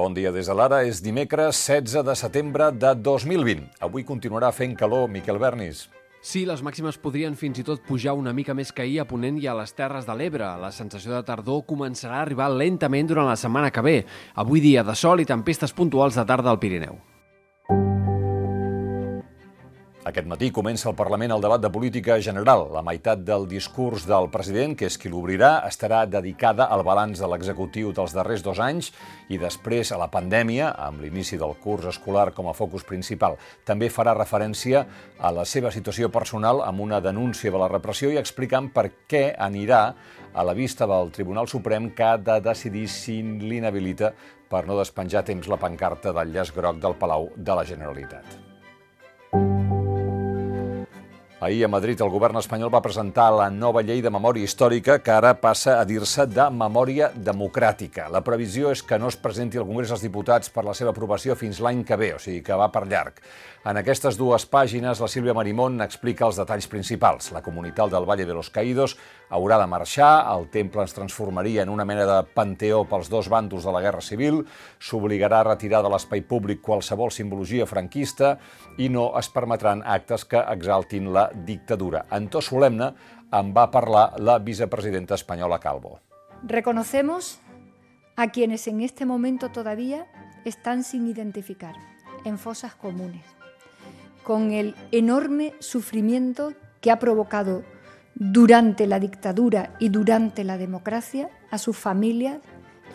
Bon dia des de l'ara. És dimecres 16 de setembre de 2020. Avui continuarà fent calor, Miquel Bernis. Sí, les màximes podrien fins i tot pujar una mica més que ahir a Ponent i a les Terres de l'Ebre. La sensació de tardor començarà a arribar lentament durant la setmana que ve. Avui dia de sol i tempestes puntuals de tarda al Pirineu. Aquest matí comença al Parlament el debat de política general. La meitat del discurs del president, que és qui l'obrirà, estarà dedicada al balanç de l'executiu dels darrers dos anys i després a la pandèmia, amb l'inici del curs escolar com a focus principal. També farà referència a la seva situació personal amb una denúncia de la repressió i explicant per què anirà a la vista del Tribunal Suprem que ha de decidir si l'inhabilita per no despenjar temps la pancarta del llaç groc del Palau de la Generalitat. Ahir a Madrid el govern espanyol va presentar la nova llei de memòria històrica que ara passa a dir-se de memòria democràtica. La previsió és que no es presenti al Congrés dels Diputats per la seva aprovació fins l'any que ve, o sigui que va per llarg. En aquestes dues pàgines, la Sílvia Marimón explica els detalls principals. La comunitat del Valle de los Caídos haurà de marxar, el temple es transformaria en una mena de panteó pels dos bàndols de la Guerra Civil, s'obligarà a retirar de l'espai públic qualsevol simbologia franquista i no es permetran actes que exaltin la dictadura. En to solemne en va parlar la vicepresidenta espanyola Calvo. Reconocemos a quienes en este momento todavía están sin identificar en fosas comunes con el enorme sufrimiento que ha provocado durante la dictadura y durante la democracia a sus familias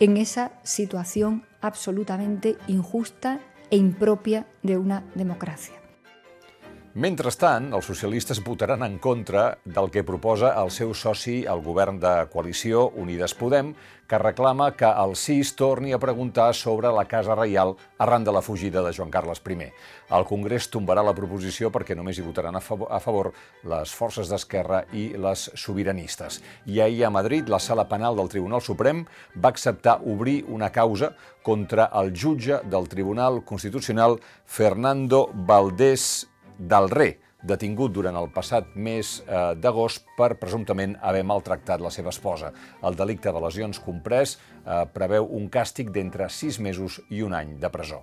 en esa situación absolutamente injusta e impropia de una democracia. Mentrestant, els socialistes votaran en contra del que proposa el seu soci al govern de coalició Unides Podem, que reclama que el CIS torni a preguntar sobre la Casa Reial arran de la fugida de Joan Carles I. El Congrés tombarà la proposició perquè només hi votaran a favor, a favor les forces d'esquerra i les sobiranistes. I ahir a Madrid, la sala penal del Tribunal Suprem va acceptar obrir una causa contra el jutge del Tribunal Constitucional Fernando Valdés del Ré, detingut durant el passat mes eh, d'agost per presumptament haver maltractat la seva esposa. El delicte de lesions comprès eh, preveu un càstig d'entre sis mesos i un any de presó.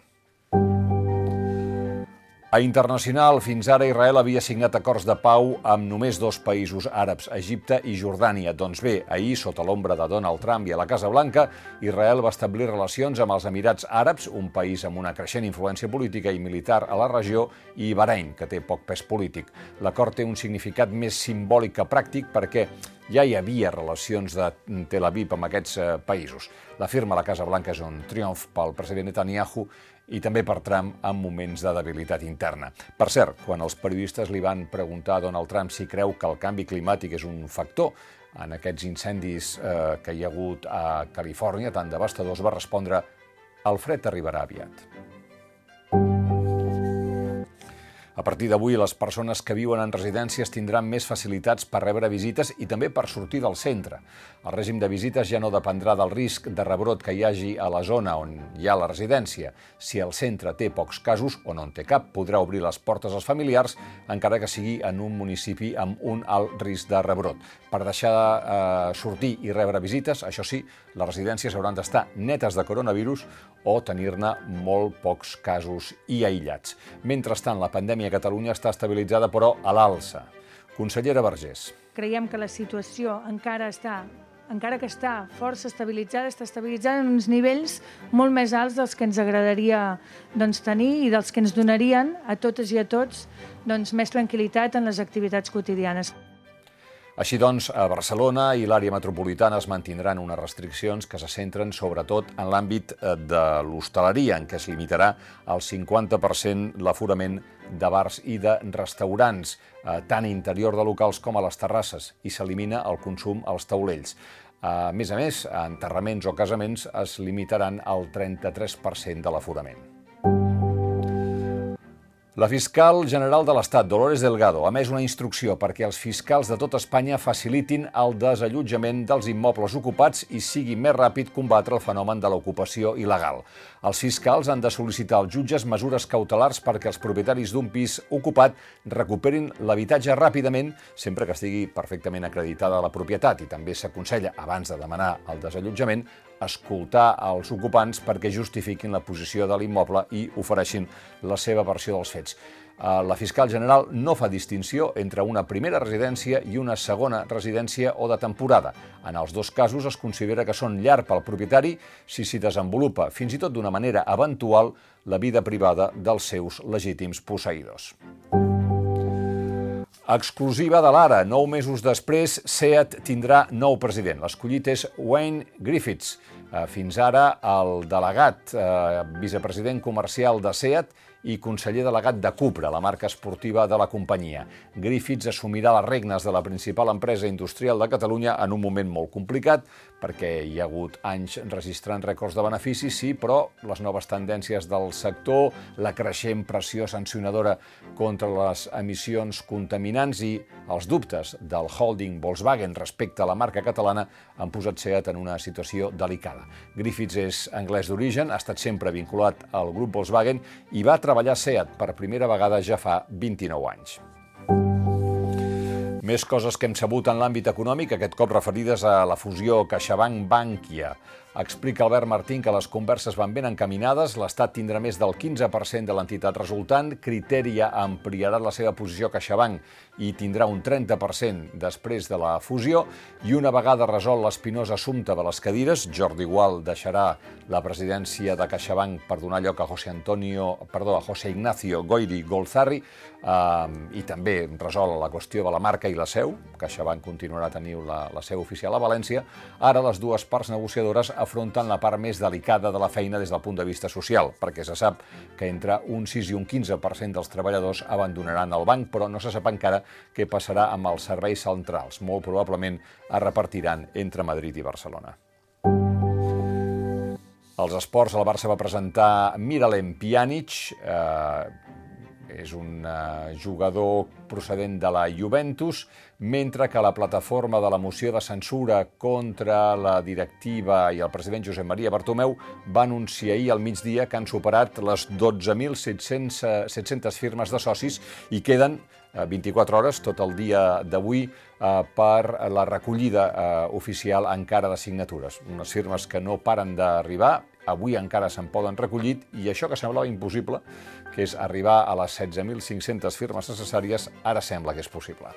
A internacional, fins ara Israel havia signat acords de pau amb només dos països àrabs, Egipte i Jordània. Doncs bé, ahir, sota l'ombra de Donald Trump i a la Casa Blanca, Israel va establir relacions amb els Emirats Àrabs, un país amb una creixent influència política i militar a la regió, i Bahrein, que té poc pes polític. L'acord té un significat més simbòlic que pràctic perquè ja hi havia relacions de Tel Aviv amb aquests eh, països. La firma a la Casa Blanca és un triomf pel president Netanyahu i també per Trump en moments de debilitat interna. Per cert, quan els periodistes li van preguntar a Donald Trump si creu que el canvi climàtic és un factor en aquests incendis eh, que hi ha hagut a Califòrnia, tan devastadors, va respondre el fred arribarà aviat. A partir d'avui, les persones que viuen en residències tindran més facilitats per rebre visites i també per sortir del centre. El règim de visites ja no dependrà del risc de rebrot que hi hagi a la zona on hi ha la residència. Si el centre té pocs casos o no en té cap, podrà obrir les portes als familiars, encara que sigui en un municipi amb un alt risc de rebrot. Per deixar de eh, sortir i rebre visites, això sí, les residències hauran d'estar netes de coronavirus o tenir-ne molt pocs casos i aïllats. Mentrestant, la pandèmia l'economia a Catalunya està estabilitzada, però a l'alça. Consellera Vergés. Creiem que la situació encara està encara que està força estabilitzada, està estabilitzada en uns nivells molt més alts dels que ens agradaria doncs, tenir i dels que ens donarien a totes i a tots doncs, més tranquil·litat en les activitats quotidianes. Així doncs, a Barcelona i l'àrea metropolitana es mantindran unes restriccions que se centren sobretot en l'àmbit eh, de l'hostaleria, en què es limitarà al 50% l'aforament de bars i de restaurants, eh, tant a interior de locals com a les terrasses, i s'elimina el consum als taulells. A més a més, a enterraments o casaments es limitaran al 33% de l'aforament. La fiscal general de l'Estat, Dolores Delgado, ha més una instrucció perquè els fiscals de tot Espanya facilitin el desallotjament dels immobles ocupats i sigui més ràpid combatre el fenomen de l'ocupació il·legal. Els fiscals han de sol·licitar als jutges mesures cautelars perquè els propietaris d'un pis ocupat recuperin l'habitatge ràpidament, sempre que estigui perfectament acreditada la propietat i també s'aconsella, abans de demanar el desallotjament, escoltar els ocupants perquè justifiquin la posició de l'immoble i ofereixin la seva versió dels fets. Eh, la fiscal general no fa distinció entre una primera residència i una segona residència o de temporada. En els dos casos es considera que són llar pel propietari si s'hi desenvolupa, fins i tot d'una manera eventual, la vida privada dels seus legítims posseïdors. Exclusiva de l'Ara. Nou mesos després, SEAT tindrà nou president. L'escollit és Wayne Griffiths. Eh, fins ara, el delegat, eh, vicepresident comercial de SEAT i conseller delegat de Cupra, la marca esportiva de la companyia. Griffiths assumirà les regnes de la principal empresa industrial de Catalunya en un moment molt complicat, perquè hi ha hagut anys registrant rècords de beneficis, sí, però les noves tendències del sector, la creixent pressió sancionadora contra les emissions contaminants i els dubtes del holding Volkswagen respecte a la marca catalana han posat SEAT en una situació delicada. Griffiths és anglès d'origen, ha estat sempre vinculat al grup Volkswagen i va treballar SEAT per primera vegada ja fa 29 anys. Més coses que hem sabut en l'àmbit econòmic, aquest cop referides a la fusió CaixaBank-Bànquia. Explica Albert Martín que les converses van ben encaminades, l'Estat tindrà més del 15% de l'entitat resultant, Criteria ampliarà la seva posició a CaixaBank i tindrà un 30% després de la fusió, i una vegada resol l'espinós assumpte de les cadires, Jordi Gual deixarà la presidència de CaixaBank per donar lloc a José Antonio, perdó, a José Ignacio Goiri Golzarri, eh, i també resol la qüestió de la marca i la seu, CaixaBank continuarà tenint la, la seu oficial a València, ara les dues parts negociadores afronten la part més delicada de la feina des del punt de vista social, perquè se sap que entre un 6 i un 15% dels treballadors abandonaran el banc, però no se sap encara què passarà amb els serveis centrals. Molt probablement es repartiran entre Madrid i Barcelona. Els esports, el Barça va presentar Miralem Pjanic, eh, és un uh, jugador procedent de la Juventus, mentre que la plataforma de la moció de censura contra la directiva i el president Josep Maria Bartomeu va anunciar ahir al migdia que han superat les 12.700 firmes de socis i queden 24 hores, tot el dia d'avui, eh, per la recollida eh, oficial encara de signatures. Unes firmes que no paren d'arribar, avui encara se'n poden recollit, i això que semblava impossible, que és arribar a les 16.500 firmes necessàries, ara sembla que és possible.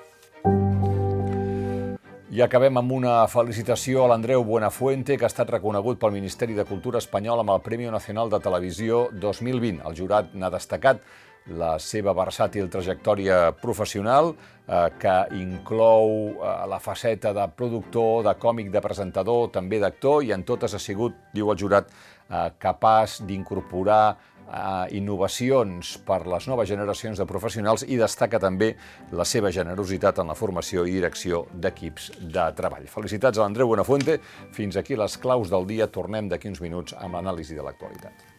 I acabem amb una felicitació a l'Andreu Buenafuente, que ha estat reconegut pel Ministeri de Cultura espanyol amb el Premi Nacional de Televisió 2020. El jurat n'ha destacat la seva versàtil trajectòria professional, eh, que inclou eh, la faceta de productor, de còmic, de presentador, també d'actor, i en totes ha sigut, diu el jurat, eh, capaç d'incorporar eh, innovacions per les noves generacions de professionals i destaca també la seva generositat en la formació i direcció d'equips de treball. Felicitats a l'Andreu Buenafuente. Fins aquí les claus del dia. Tornem d'aquí uns minuts amb l'anàlisi de l'actualitat.